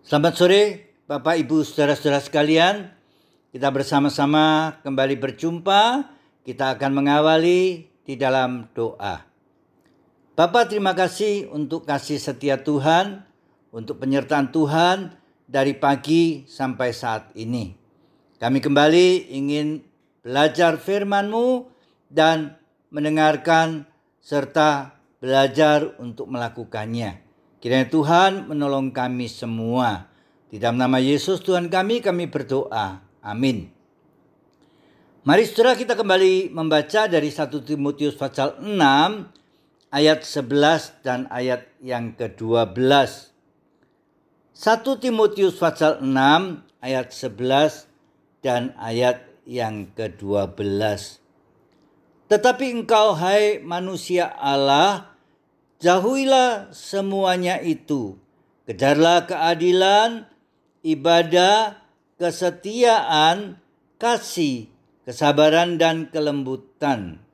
Selamat sore Bapak Ibu Saudara-saudara sekalian. Kita bersama-sama kembali berjumpa. Kita akan mengawali di dalam doa. Bapak terima kasih untuk kasih setia Tuhan, untuk penyertaan Tuhan dari pagi sampai saat ini. Kami kembali ingin belajar firman-Mu dan mendengarkan serta belajar untuk melakukannya. Kiranya Tuhan menolong kami semua. Di dalam nama Yesus Tuhan kami, kami berdoa. Amin. Mari saudara kita kembali membaca dari 1 Timotius pasal 6 ayat 11 dan ayat yang ke-12. 1 Timotius pasal 6 ayat 11 dan ayat yang ke-12. Tetapi engkau hai manusia Allah Jauhilah semuanya itu. Kejarlah keadilan, ibadah, kesetiaan, kasih, kesabaran, dan kelembutan.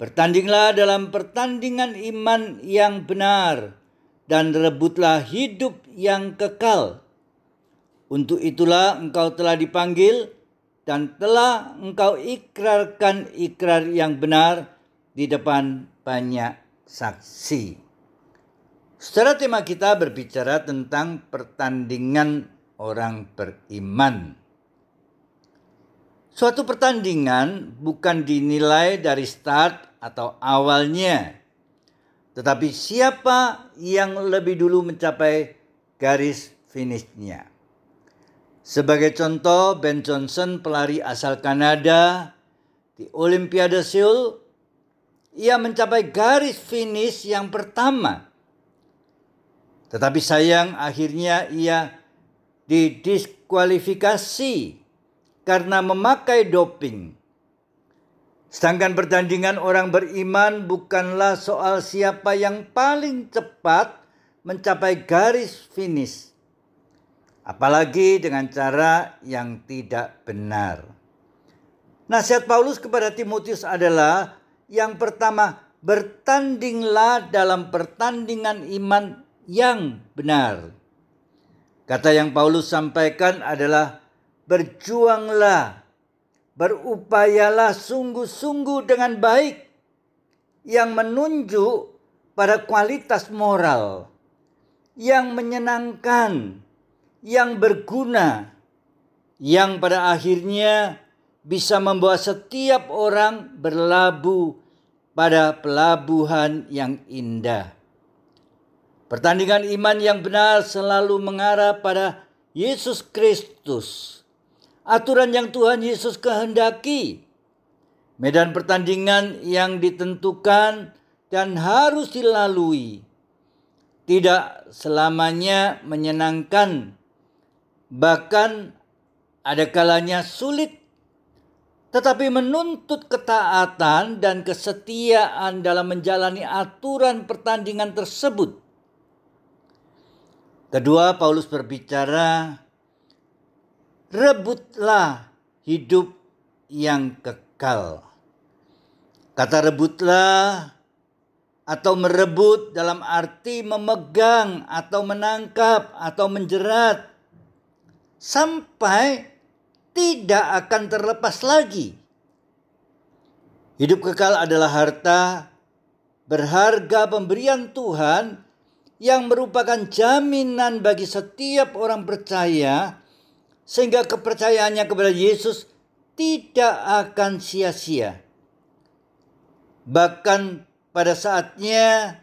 Bertandinglah dalam pertandingan iman yang benar, dan rebutlah hidup yang kekal. Untuk itulah engkau telah dipanggil, dan telah engkau ikrarkan ikrar yang benar di depan banyak saksi. Secara tema kita berbicara tentang pertandingan orang beriman. Suatu pertandingan bukan dinilai dari start atau awalnya, tetapi siapa yang lebih dulu mencapai garis finishnya. Sebagai contoh, Ben Johnson, pelari asal Kanada di Olimpiade Seoul ia mencapai garis finish yang pertama. Tetapi sayang akhirnya ia didiskualifikasi karena memakai doping. Sedangkan pertandingan orang beriman bukanlah soal siapa yang paling cepat mencapai garis finish. Apalagi dengan cara yang tidak benar. Nasihat Paulus kepada Timotius adalah yang pertama, bertandinglah dalam pertandingan iman yang benar. Kata yang Paulus sampaikan adalah berjuanglah, berupayalah sungguh-sungguh dengan baik yang menunjuk pada kualitas moral yang menyenangkan, yang berguna, yang pada akhirnya bisa membawa setiap orang berlabuh pada pelabuhan yang indah. Pertandingan iman yang benar selalu mengarah pada Yesus Kristus. Aturan yang Tuhan Yesus kehendaki. Medan pertandingan yang ditentukan dan harus dilalui. Tidak selamanya menyenangkan. Bahkan ada kalanya sulit tetapi menuntut ketaatan dan kesetiaan dalam menjalani aturan pertandingan tersebut. Kedua, Paulus berbicara, rebutlah hidup yang kekal. Kata rebutlah atau merebut dalam arti memegang atau menangkap atau menjerat sampai tidak akan terlepas lagi. Hidup kekal adalah harta berharga pemberian Tuhan yang merupakan jaminan bagi setiap orang percaya sehingga kepercayaannya kepada Yesus tidak akan sia-sia. Bahkan pada saatnya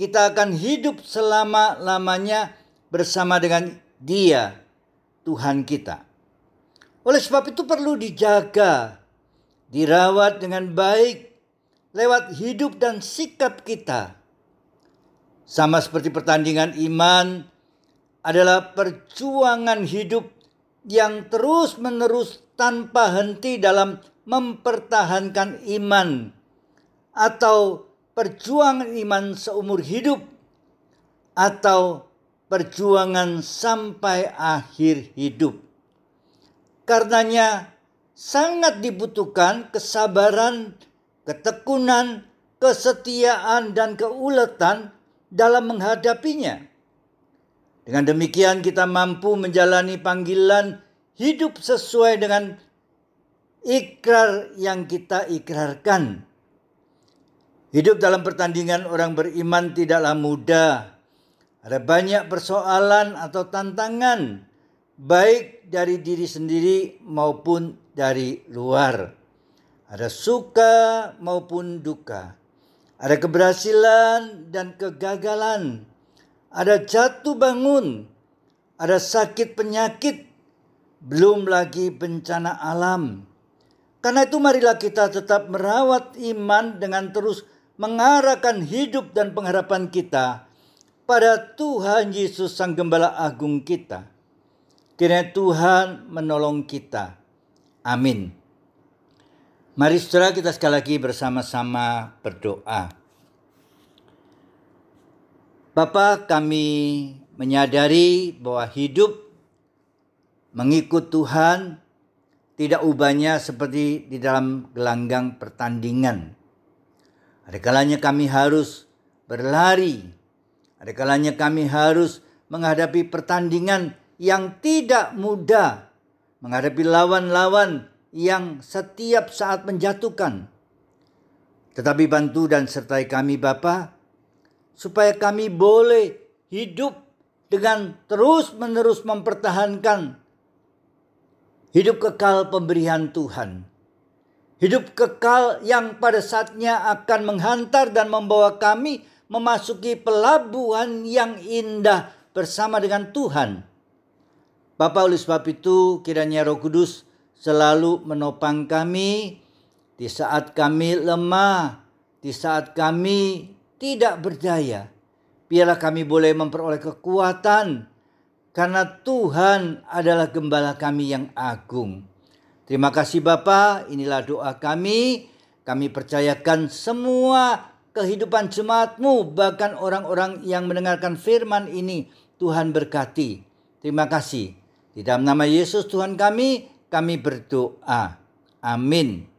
kita akan hidup selama-lamanya bersama dengan Dia, Tuhan kita. Oleh sebab itu perlu dijaga, dirawat dengan baik lewat hidup dan sikap kita. Sama seperti pertandingan iman adalah perjuangan hidup yang terus-menerus tanpa henti dalam mempertahankan iman atau perjuangan iman seumur hidup atau perjuangan sampai akhir hidup. Karenanya sangat dibutuhkan kesabaran, ketekunan, kesetiaan dan keuletan dalam menghadapinya. Dengan demikian kita mampu menjalani panggilan hidup sesuai dengan ikrar yang kita ikrarkan. Hidup dalam pertandingan orang beriman tidaklah mudah. Ada banyak persoalan atau tantangan, baik dari diri sendiri maupun dari luar. Ada suka maupun duka. Ada keberhasilan dan kegagalan. Ada jatuh bangun. Ada sakit penyakit. Belum lagi bencana alam. Karena itu marilah kita tetap merawat iman dengan terus mengarahkan hidup dan pengharapan kita pada Tuhan Yesus Sang Gembala Agung kita. Kiranya Tuhan menolong kita. Amin. Mari saudara kita sekali lagi bersama-sama berdoa. Bapa kami menyadari bahwa hidup mengikut Tuhan tidak ubahnya seperti di dalam gelanggang pertandingan. Ada kalanya kami harus berlari. Ada kalanya kami harus menghadapi pertandingan yang tidak mudah. Menghadapi lawan-lawan yang setiap saat menjatuhkan. Tetapi bantu dan sertai kami Bapa supaya kami boleh hidup dengan terus-menerus mempertahankan hidup kekal pemberian Tuhan. Hidup kekal yang pada saatnya akan menghantar dan membawa kami memasuki pelabuhan yang indah bersama dengan Tuhan. Bapak oleh sebab itu kiranya Roh Kudus selalu menopang kami di saat kami lemah, di saat kami tidak berdaya. Biarlah kami boleh memperoleh kekuatan karena Tuhan adalah gembala kami yang agung. Terima kasih Bapa, inilah doa kami. Kami percayakan semua kehidupan jemaatmu, bahkan orang-orang yang mendengarkan firman ini. Tuhan berkati. Terima kasih. Di dalam nama Yesus Tuhan kami, kami berdoa. Amin.